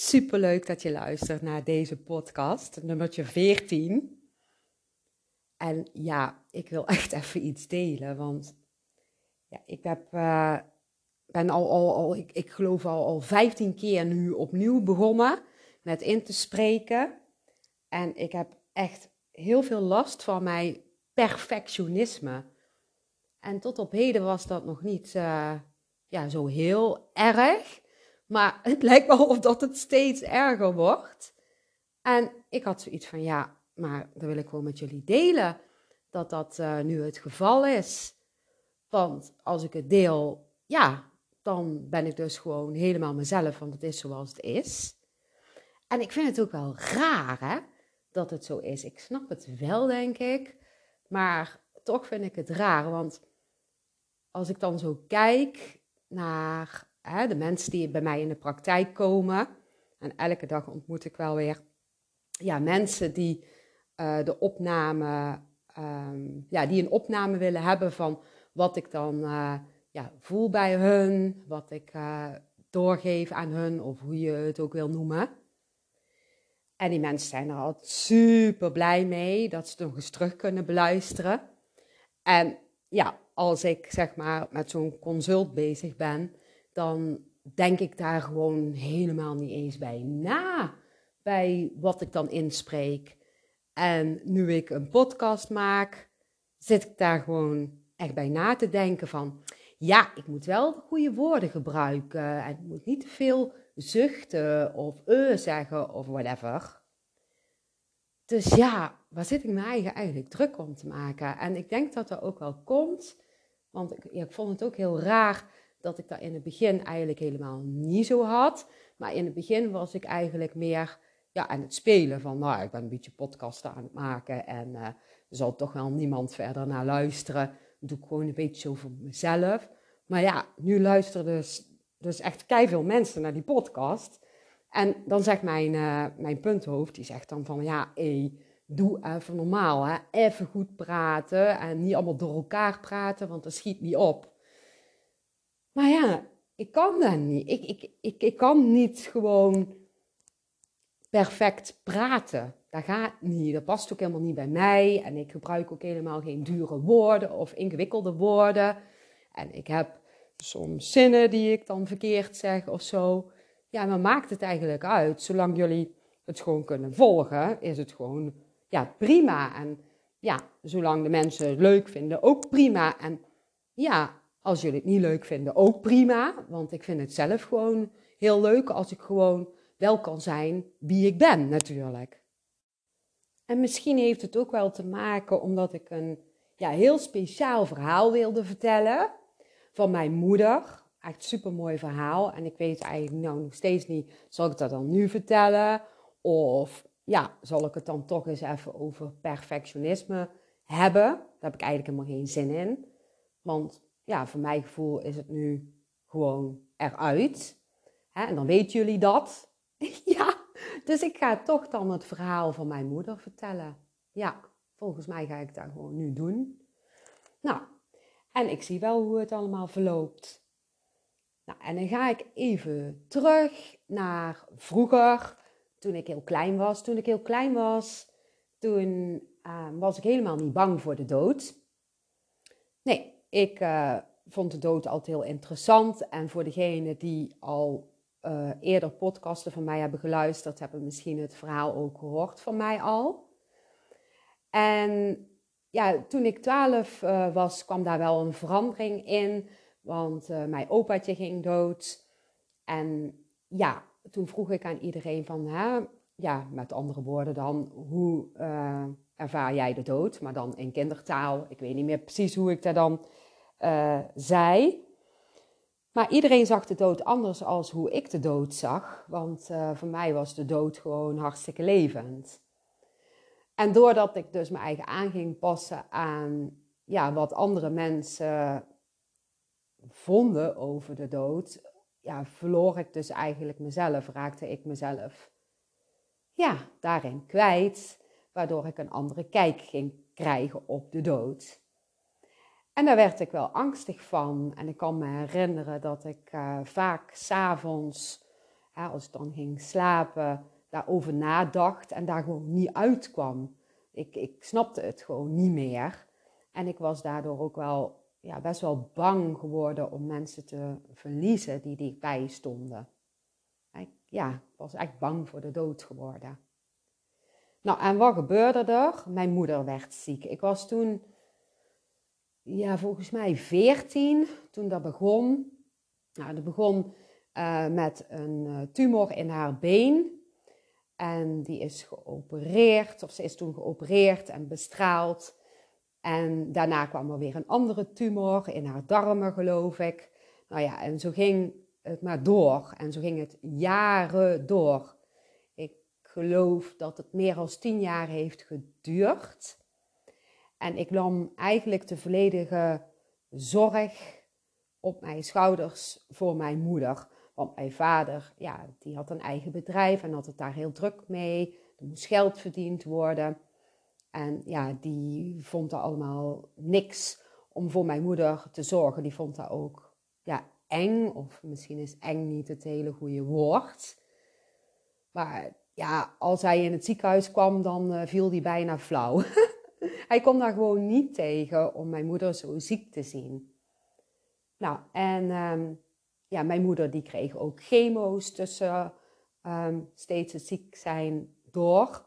Superleuk dat je luistert naar deze podcast, nummertje 14. En ja, ik wil echt even iets delen, want ja, ik heb, uh, ben al, al, al ik, ik geloof al, al 15 keer nu opnieuw begonnen met in te spreken. En ik heb echt heel veel last van mijn perfectionisme. En tot op heden was dat nog niet uh, ja, zo heel erg. Maar het lijkt wel of dat het steeds erger wordt. En ik had zoiets van, ja, maar dat wil ik wel met jullie delen. Dat dat uh, nu het geval is. Want als ik het deel, ja, dan ben ik dus gewoon helemaal mezelf, want het is zoals het is. En ik vind het ook wel raar, hè, dat het zo is. Ik snap het wel, denk ik. Maar toch vind ik het raar, want als ik dan zo kijk naar de mensen die bij mij in de praktijk komen. En elke dag ontmoet ik wel weer ja, mensen die uh, de opname, um, ja, die een opname willen hebben van wat ik dan uh, ja, voel bij hun, wat ik uh, doorgeef aan hun, of hoe je het ook wil noemen. En die mensen zijn er altijd super blij mee dat ze het nog eens terug kunnen beluisteren. En ja, als ik zeg maar met zo'n consult bezig ben, dan denk ik daar gewoon helemaal niet eens bij na. Bij wat ik dan inspreek. En nu ik een podcast maak, zit ik daar gewoon echt bij na te denken van... Ja, ik moet wel de goede woorden gebruiken. En ik moet niet te veel zuchten of uh zeggen of whatever. Dus ja, waar zit ik me eigen eigenlijk druk om te maken? En ik denk dat dat ook wel komt. Want ik, ik vond het ook heel raar dat ik dat in het begin eigenlijk helemaal niet zo had. Maar in het begin was ik eigenlijk meer ja, aan het spelen van, nou, ik ben een beetje podcasten aan het maken en uh, er zal toch wel niemand verder naar luisteren. Dat doe ik gewoon een beetje zo voor mezelf. Maar ja, nu luisteren dus, dus echt veel mensen naar die podcast. En dan zegt mijn, uh, mijn punthoofd, die zegt dan van, ja, doe even normaal, hè. Even goed praten en niet allemaal door elkaar praten, want dat schiet niet op. Maar ja, ik kan dat niet. Ik, ik, ik, ik kan niet gewoon perfect praten. Dat gaat niet. Dat past ook helemaal niet bij mij. En ik gebruik ook helemaal geen dure woorden of ingewikkelde woorden. En ik heb soms zinnen die ik dan verkeerd zeg of zo. Ja, maar maakt het eigenlijk uit? Zolang jullie het gewoon kunnen volgen, is het gewoon ja, prima. En ja, zolang de mensen het leuk vinden, ook prima. En ja, als jullie het niet leuk vinden, ook prima. Want ik vind het zelf gewoon heel leuk als ik gewoon wel kan zijn wie ik ben, natuurlijk. En misschien heeft het ook wel te maken omdat ik een ja, heel speciaal verhaal wilde vertellen van mijn moeder. Echt super mooi verhaal. En ik weet eigenlijk nou nog steeds niet, zal ik dat dan nu vertellen? Of ja, zal ik het dan toch eens even over perfectionisme hebben? Daar heb ik eigenlijk helemaal geen zin in. Want ja, voor mijn gevoel is het nu gewoon eruit. Hè? En dan weten jullie dat. ja, dus ik ga toch dan het verhaal van mijn moeder vertellen. Ja, volgens mij ga ik dat gewoon nu doen. Nou, en ik zie wel hoe het allemaal verloopt. Nou, en dan ga ik even terug naar vroeger, toen ik heel klein was. Toen ik heel klein was, toen uh, was ik helemaal niet bang voor de dood. Nee, ik uh, vond de dood altijd heel interessant. En voor degenen die al uh, eerder podcasten van mij hebben geluisterd, hebben misschien het verhaal ook gehoord van mij al. En ja, toen ik twaalf uh, was, kwam daar wel een verandering in. Want mijn opaatje ging dood. En ja, toen vroeg ik aan iedereen van, ja, met andere woorden dan, hoe ervaar jij de dood? Maar dan in kindertaal. Ik weet niet meer precies hoe ik daar dan uh, zei. Maar iedereen zag de dood anders als hoe ik de dood zag. Want uh, voor mij was de dood gewoon hartstikke levend. En doordat ik dus mijn eigen aan ging passen aan ja, wat andere mensen vonden over de dood, ja, verloor ik dus eigenlijk mezelf, raakte ik mezelf ja, daarin kwijt, waardoor ik een andere kijk ging krijgen op de dood. En daar werd ik wel angstig van. En ik kan me herinneren dat ik uh, vaak s'avonds, als ik dan ging slapen, daarover nadacht en daar gewoon niet uitkwam. Ik, ik snapte het gewoon niet meer. En ik was daardoor ook wel ja, best wel bang geworden om mensen te verliezen die dichtbij stonden. Ik, ja, ik was echt bang voor de dood geworden. Nou, en wat gebeurde er? Mijn moeder werd ziek. Ik was toen, ja, volgens mij 14 toen dat begon. Nou, dat begon uh, met een uh, tumor in haar been. En die is geopereerd, of ze is toen geopereerd en bestraald. En daarna kwam er weer een andere tumor in haar darmen, geloof ik. Nou ja, en zo ging het maar door. En zo ging het jaren door. Geloof dat het meer dan tien jaar heeft geduurd. En ik nam eigenlijk de volledige zorg op mijn schouders voor mijn moeder. Want mijn vader, ja, die had een eigen bedrijf en had het daar heel druk mee. Er moest geld verdiend worden. En ja, die vond dat allemaal niks om voor mijn moeder te zorgen. Die vond dat ook ja, eng, of misschien is eng niet het hele goede woord. Maar ja, als hij in het ziekenhuis kwam, dan uh, viel hij bijna flauw. hij kon daar gewoon niet tegen om mijn moeder zo ziek te zien. Nou, en um, ja, mijn moeder die kreeg ook chemo's tussen um, steeds het ziek zijn door.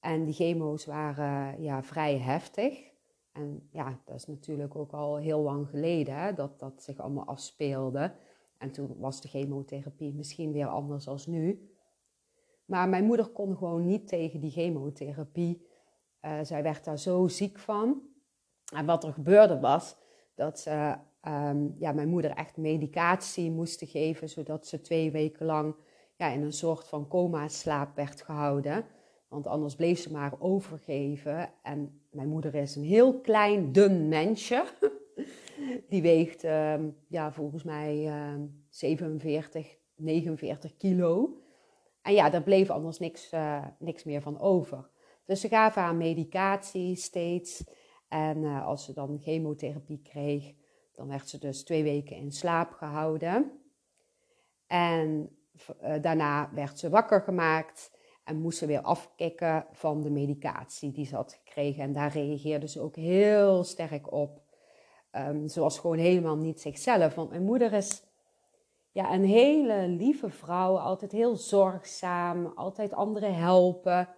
En die chemo's waren ja, vrij heftig. En ja, dat is natuurlijk ook al heel lang geleden hè, dat dat zich allemaal afspeelde. En toen was de chemotherapie misschien weer anders als nu. Maar mijn moeder kon gewoon niet tegen die chemotherapie. Uh, zij werd daar zo ziek van. En wat er gebeurde was dat ze um, ja, mijn moeder echt medicatie moesten geven, zodat ze twee weken lang ja, in een soort van coma-slaap werd gehouden. Want anders bleef ze maar overgeven. En mijn moeder is een heel klein, dun mensje. Die weegt um, ja, volgens mij um, 47, 49 kilo. En ja, daar bleef anders niks, uh, niks meer van over. Dus ze gaven haar medicatie steeds. En uh, als ze dan chemotherapie kreeg, dan werd ze dus twee weken in slaap gehouden. En uh, daarna werd ze wakker gemaakt en moest ze weer afkicken van de medicatie die ze had gekregen. En daar reageerde ze ook heel sterk op. Um, ze was gewoon helemaal niet zichzelf. Want mijn moeder is ja, een hele lieve vrouw, altijd heel zorgzaam, altijd anderen helpen.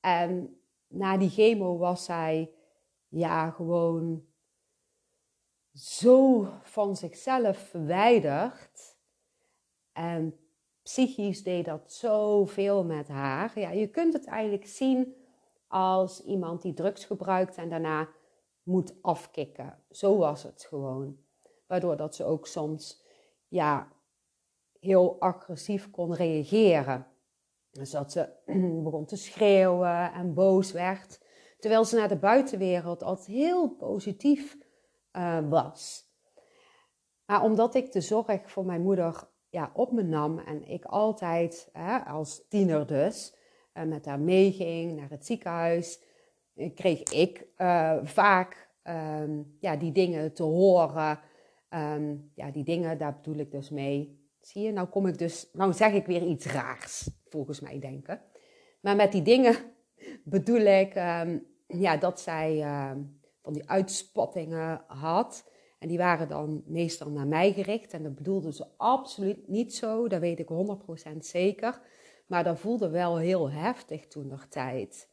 En na die chemo was zij ja, gewoon zo van zichzelf verwijderd. En psychisch deed dat zoveel met haar. Ja, je kunt het eigenlijk zien als iemand die drugs gebruikt en daarna moet afkicken. Zo was het gewoon. Waardoor dat ze ook soms ja, heel agressief kon reageren. Dus dat ze begon te schreeuwen en boos werd. Terwijl ze naar de buitenwereld altijd heel positief uh, was. Maar omdat ik de zorg voor mijn moeder ja, op me nam en ik altijd, hè, als tiener dus, uh, met haar meeging naar het ziekenhuis, eh, kreeg ik vaak um, ja, die dingen te horen. Um, ja, die dingen, daar bedoel ik dus mee. Zie je, nou kom ik dus, nou zeg ik weer iets raars, volgens mij denken. Maar met die dingen bedoel ik um, ja, dat zij van die uitspattingen had. En die waren dan meestal naar mij gericht. En dat bedoelden ze absoluut niet zo, dat weet ik 100% zeker. Maar dat voelde wel heel heftig toen nog tijd.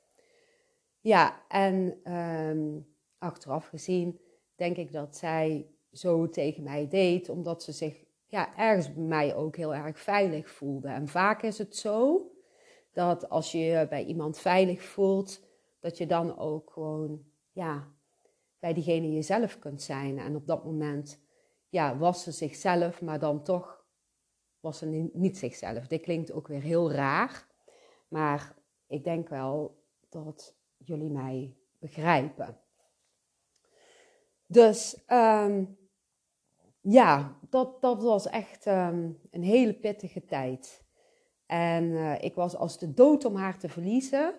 Ja, en um, achteraf gezien denk ik dat zij zo tegen mij deed, omdat ze zich ja, ergens bij mij ook heel erg veilig voelde. En vaak is het zo dat als je je bij iemand veilig voelt, dat je dan ook gewoon ja, bij diegene jezelf kunt zijn. En op dat moment ja, was ze zichzelf, maar dan toch was ze niet zichzelf. Dit klinkt ook weer heel raar, maar ik denk wel dat jullie mij begrijpen. Dus um, ja, dat, dat was echt um, een hele pittige tijd. En uh, ik was als de dood om haar te verliezen.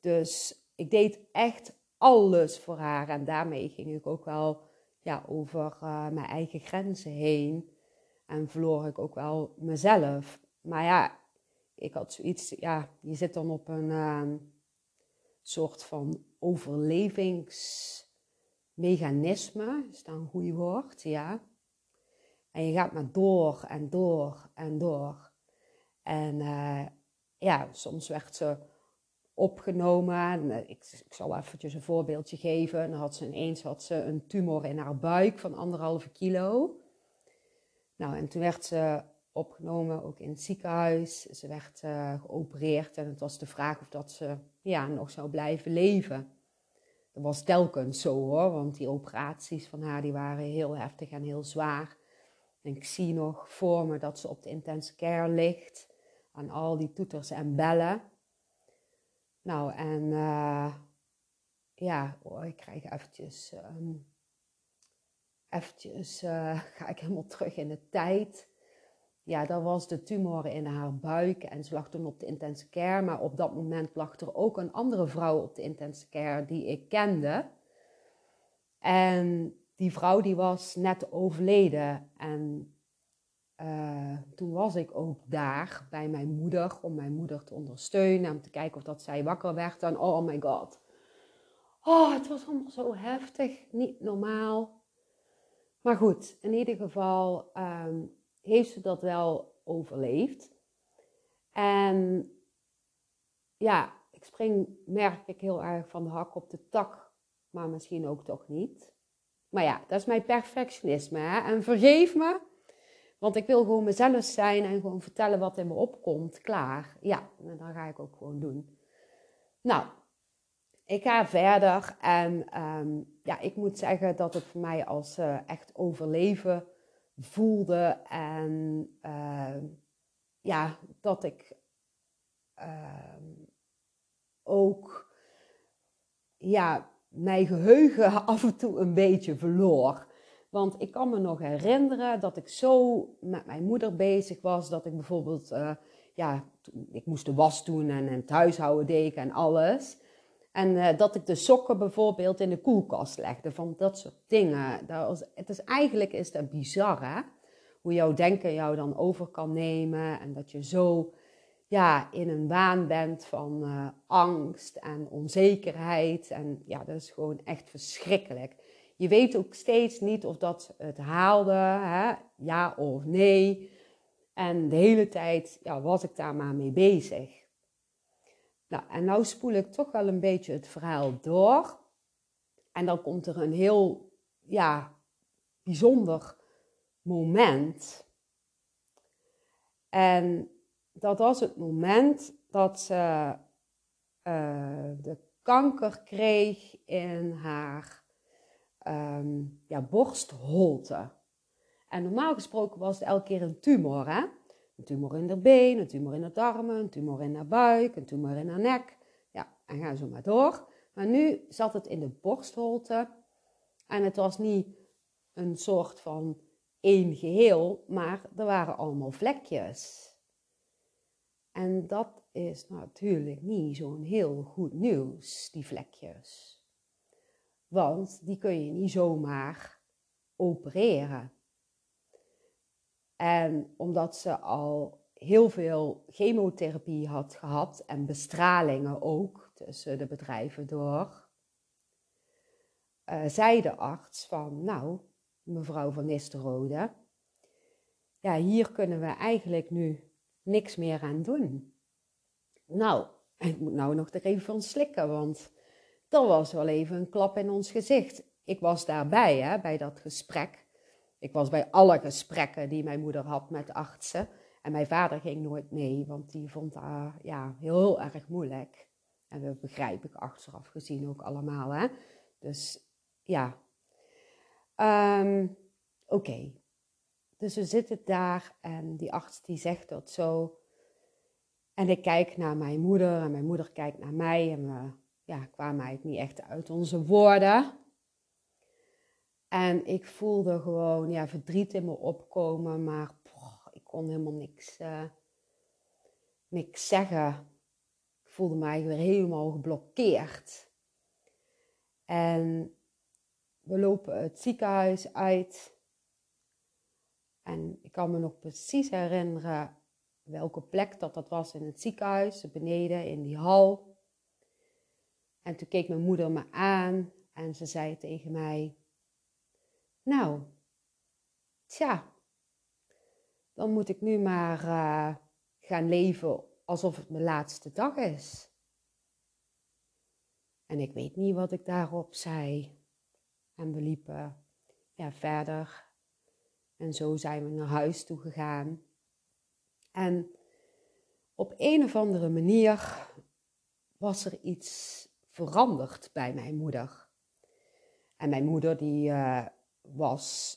Dus ik deed echt alles voor haar. En daarmee ging ik ook wel ja, over uh, mijn eigen grenzen heen. En verloor ik ook wel mezelf. maar ja, ik had zoiets, ja, je zit dan op een ehm, soort van overlevingsmechanisme, is dat een goed woord, ja. En je gaat maar door en door en door. En uh, ja, soms werd ze opgenomen. Ik, ik, zal eventjes een voorbeeldje geven. Dan had ze ineens had ze een tumor in haar buik van anderhalve kilo. Nou, en toen werd ze opgenomen, ook in het ziekenhuis. Ze werd uh, geopereerd en het was de vraag of dat ze ja, nog zou blijven leven. Dat was telkens zo hoor, want die operaties van haar die waren heel heftig en heel zwaar. En ik zie nog voor me dat ze op de intensive care ligt. Aan al die toeters en bellen. Nou, en uh, ja, oh, ik krijg eventjes... Um, eventjes uh, ga ik helemaal terug in de tijd. Ja, dat was de tumor in haar buik en ze lag toen op de intensive care. Maar op dat moment lag er ook een andere vrouw op de intensive care die ik kende. En die vrouw die was net overleden. En uh, toen was ik ook daar bij mijn moeder om mijn moeder te ondersteunen. Om te kijken of dat zij wakker werd. En oh my god. Oh, het was allemaal zo heftig. Niet normaal. Maar goed, in ieder geval um, heeft ze dat wel overleefd. En ja, ik spring, merk ik heel erg van de hak op de tak. Maar misschien ook toch niet. Maar ja, dat is mijn perfectionisme. Hè? En vergeef me, want ik wil gewoon mezelf zijn en gewoon vertellen wat in me opkomt. Klaar. Ja, en dat ga ik ook gewoon doen. Nou, ik ga verder. En um, ja, ik moet zeggen dat het voor mij als uh, echt overleven voelde. En uh, ja, dat ik uh, ook ja, mijn geheugen af en toe een beetje verloor. Want ik kan me nog herinneren dat ik zo met mijn moeder bezig was. Dat ik bijvoorbeeld, uh, ja, ik moest de was doen en, en het huishouden deed en alles. En uh, dat ik de sokken bijvoorbeeld in de koelkast legde. Van dat soort dingen. Dat was, het is, eigenlijk is dat bizar hè. Hoe jouw denken jou dan over kan nemen. En dat je zo ja, in een waan bent van uh, angst en onzekerheid. En ja, dat is gewoon echt verschrikkelijk. Je weet ook steeds niet of dat het haalde, hè? ja of nee. En de hele tijd ja, was ik daar maar mee bezig. Nou, en nou spoel ik toch wel een beetje het verhaal door. En dan komt er een heel ja, bijzonder moment. En dat was het moment dat ze uh, de kanker kreeg in haar um, ja, borstholte. En normaal gesproken was het elke keer een tumor, hè? Een tumor in de been, een tumor in de darmen, een tumor in haar buik, een tumor in haar nek. Ja, en ga zo maar door. Maar nu zat het in de borstholte. En het was niet een soort van één geheel, maar er waren allemaal vlekjes. En dat is natuurlijk niet zo'n heel goed nieuws, die vlekjes. Want die kun je niet zomaar opereren. En omdat ze al heel veel chemotherapie had gehad en bestralingen ook tussen de bedrijven door, uh, zei de arts van, nou, mevrouw van Nistelrode, ja, hier kunnen we eigenlijk nu niks meer aan doen. Nou, ik moet nou nog er even van slikken, want dat was wel even een klap in ons gezicht. Ik was daarbij, hè, bij dat gesprek. Ik was bij alle gesprekken die mijn moeder had met artsen. En mijn vader ging nooit mee, want die vond dat ja, heel erg moeilijk. En dat begrijp ik achteraf gezien ook allemaal. Hè? Dus ja. Um, Oké. Dus we zitten daar en die arts die zegt dat zo. En ik kijk naar mijn moeder en mijn moeder kijkt naar mij. En we ja, kwamen eigenlijk niet echt uit onze woorden. En ik voelde gewoon ja, verdriet in me opkomen, maar ik kon helemaal niks, uh, niks zeggen. Ik voelde mij weer helemaal geblokkeerd. En we lopen het ziekenhuis uit. En ik kan me nog precies herinneren welke plek dat dat was in het ziekenhuis, beneden in die hal. En toen keek mijn moeder me aan en ze zei tegen mij: Nou, tja, dan moet ik nu maar uh, gaan leven alsof het mijn laatste dag is. En ik weet niet wat ik daarop zei. En we liepen ja, verder. En zo zijn we naar huis toe gegaan. En op een of andere manier was er iets veranderd bij mijn moeder. En mijn moeder die uh, was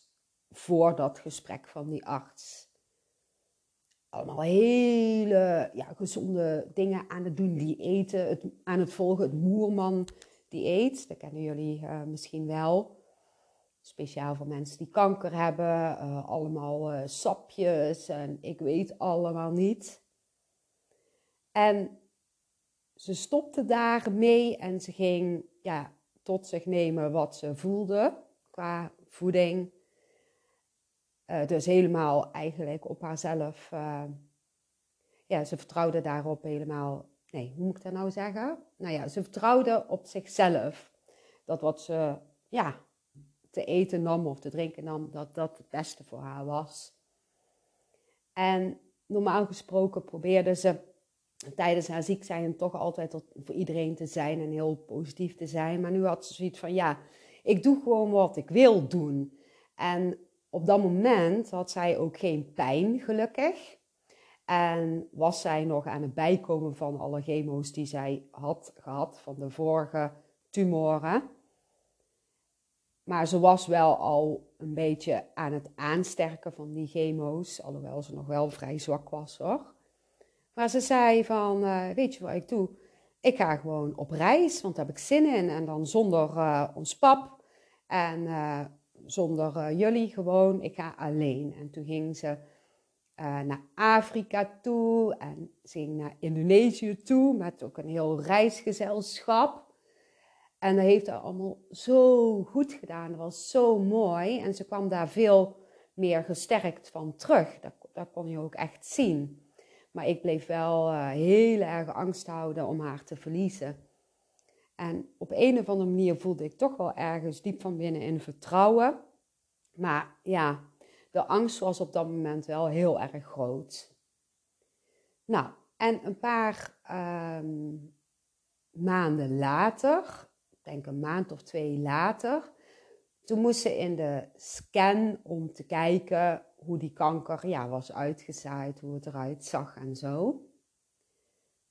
voor dat gesprek van die arts allemaal hele ja, gezonde dingen aan het doen. Die eten, het, aan het volgen, het moerman dieet. Dat kennen jullie uh, misschien wel. Speciaal voor mensen die kanker hebben. Uh, allemaal uh, sapjes en ik weet allemaal niet. En ze stopte daarmee en ze ging ja, tot zich nemen wat ze voelde qua voeding. Uh, dus helemaal eigenlijk op haarzelf. Ja, ze vertrouwde daarop helemaal. Nee, hoe moet ik dat nou zeggen? Nou ja, ze vertrouwde op zichzelf. Dat wat ze ja, te eten nam of te drinken nam, dat dat het beste voor haar was. En normaal gesproken probeerde ze tijdens haar ziek zijn toch altijd voor iedereen te zijn en heel positief te zijn. Maar nu had ze zoiets van, ja, ik doe gewoon wat ik wil doen. En op dat moment had zij ook geen pijn, gelukkig. En was zij nog aan het bijkomen van alle chemo's die zij had gehad van de vorige tumoren. Maar ze was wel al een beetje aan het aansterken van die chemo's, alhoewel ze nog wel vrij zwak was hoor. Maar ze zei van, uh, weet je wat ik doe? Ik ga gewoon op reis, want daar heb ik zin in. En dan zonder uh, ons pap en uh, zonder jullie gewoon. Ik ga alleen. En toen ging ze naar Afrika toe en ze ging naar Indonesië toe met ook een heel reisgezelschap. En dat heeft haar allemaal zo goed gedaan. Dat was zo mooi. En ze kwam daar veel meer gesterkt van terug. Dat, dat kon je ook echt zien. Maar ik bleef wel uh, heel erg angst houden om haar te verliezen. En op een of andere manier voelde ik toch wel ergens diep van binnen in vertrouwen. Maar ja, de angst was op dat moment wel heel erg groot. Nou, en een paar um, maanden later, denk een maand of twee later, toen moest ze in de scan om te kijken hoe die kanker ja, was uitgezaaid, hoe het eruit zag en zo.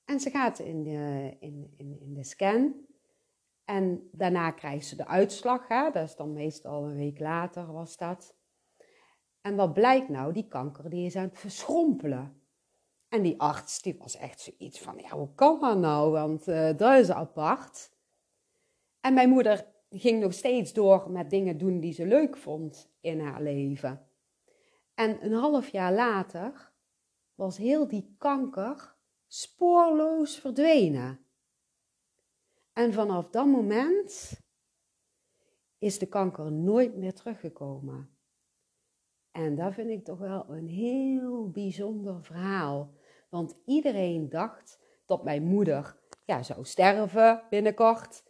En ze gaat in de, in, in, in de scan en daarna krijgt ze de uitslag. Hè? Dat is dan meestal een week later was dat. En wat blijkt nou? Die kanker die is aan het verschrompelen. En die arts die was echt zoiets van, ja hoe kan dat nou? Want uh, dat is apart. En mijn moeder ging nog steeds door met dingen doen die ze leuk vond in haar leven. En een half jaar later was heel die kanker spoorloos verdwenen. En vanaf dat moment is de kanker nooit meer teruggekomen. En dat vind ik toch wel een heel bijzonder verhaal. Want iedereen dacht dat mijn moeder ja, zou sterven binnenkort.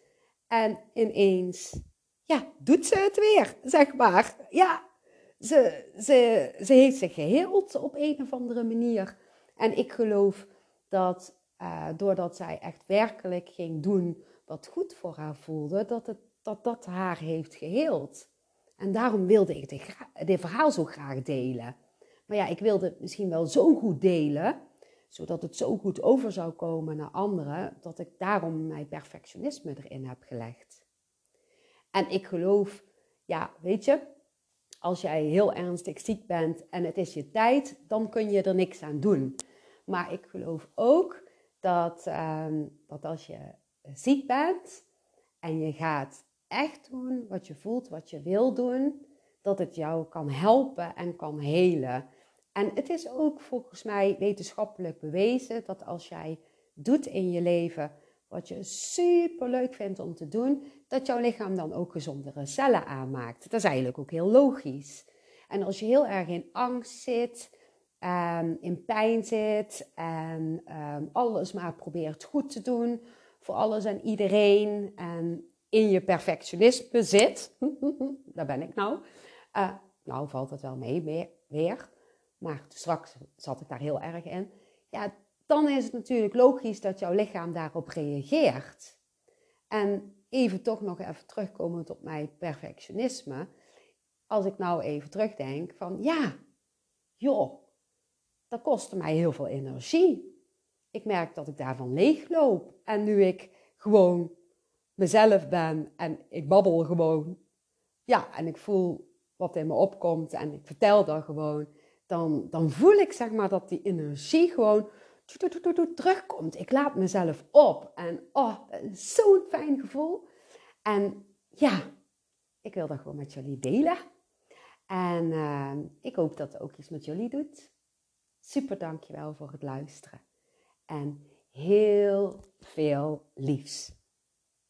En ineens, ja, doet ze het weer, zeg maar. Ja, ze, ze, ze heeft zich geheeld op een of andere manier. En ik geloof dat uh, doordat zij echt werkelijk ging doen wat goed voor haar voelde, dat het, dat, dat haar heeft geheeld. En daarom wilde ik dit, dit verhaal zo graag delen. Maar ja, ik wilde het misschien wel zo goed delen, zodat het zo goed over zou komen naar anderen, dat ik daarom mijn perfectionisme erin heb gelegd. En ik geloof, ja, weet je, als jij heel ernstig ziek bent en het is je tijd, dan kun je er niks aan doen. Maar ik geloof ook dat, uh, dat als je ziek bent en je gaat echt doen wat je voelt, wat je wil doen, dat het jou kan helpen en kan helen. En het is ook volgens mij wetenschappelijk bewezen dat als jij doet in je leven wat je super leuk vindt om te doen, dat jouw lichaam dan ook gezondere cellen aanmaakt. Dat is eigenlijk ook heel logisch. En als je heel erg in angst zit, en in pijn zit en ehm, alles maar probeert goed te doen voor alles en iedereen en in je perfectionisme zit, daar ben ik nou. Uh, nou valt het wel mee weer, maar straks zat ik daar heel erg in. Ja, dan is het natuurlijk logisch dat jouw lichaam daarop reageert. En even toch nog even terugkomend op mijn perfectionisme. Als ik nou even terugdenk van ja, joh, dat kostte mij heel veel energie. Ik merk dat ik daarvan leegloop. En nu ik gewoon mezelf ben en ik babbel gewoon, ja, en ik voel wat in me opkomt en ik vertel dat gewoon, dan, dan voel ik zeg maar dat die energie gewoon terugkomt. Ik laat mezelf op en oh, zo'n fijn gevoel. En ja, ik wil dat gewoon met jullie delen. En uh, ik hoop dat het ook iets met jullie doet. Super dankjewel voor het luisteren. En heel veel liefs.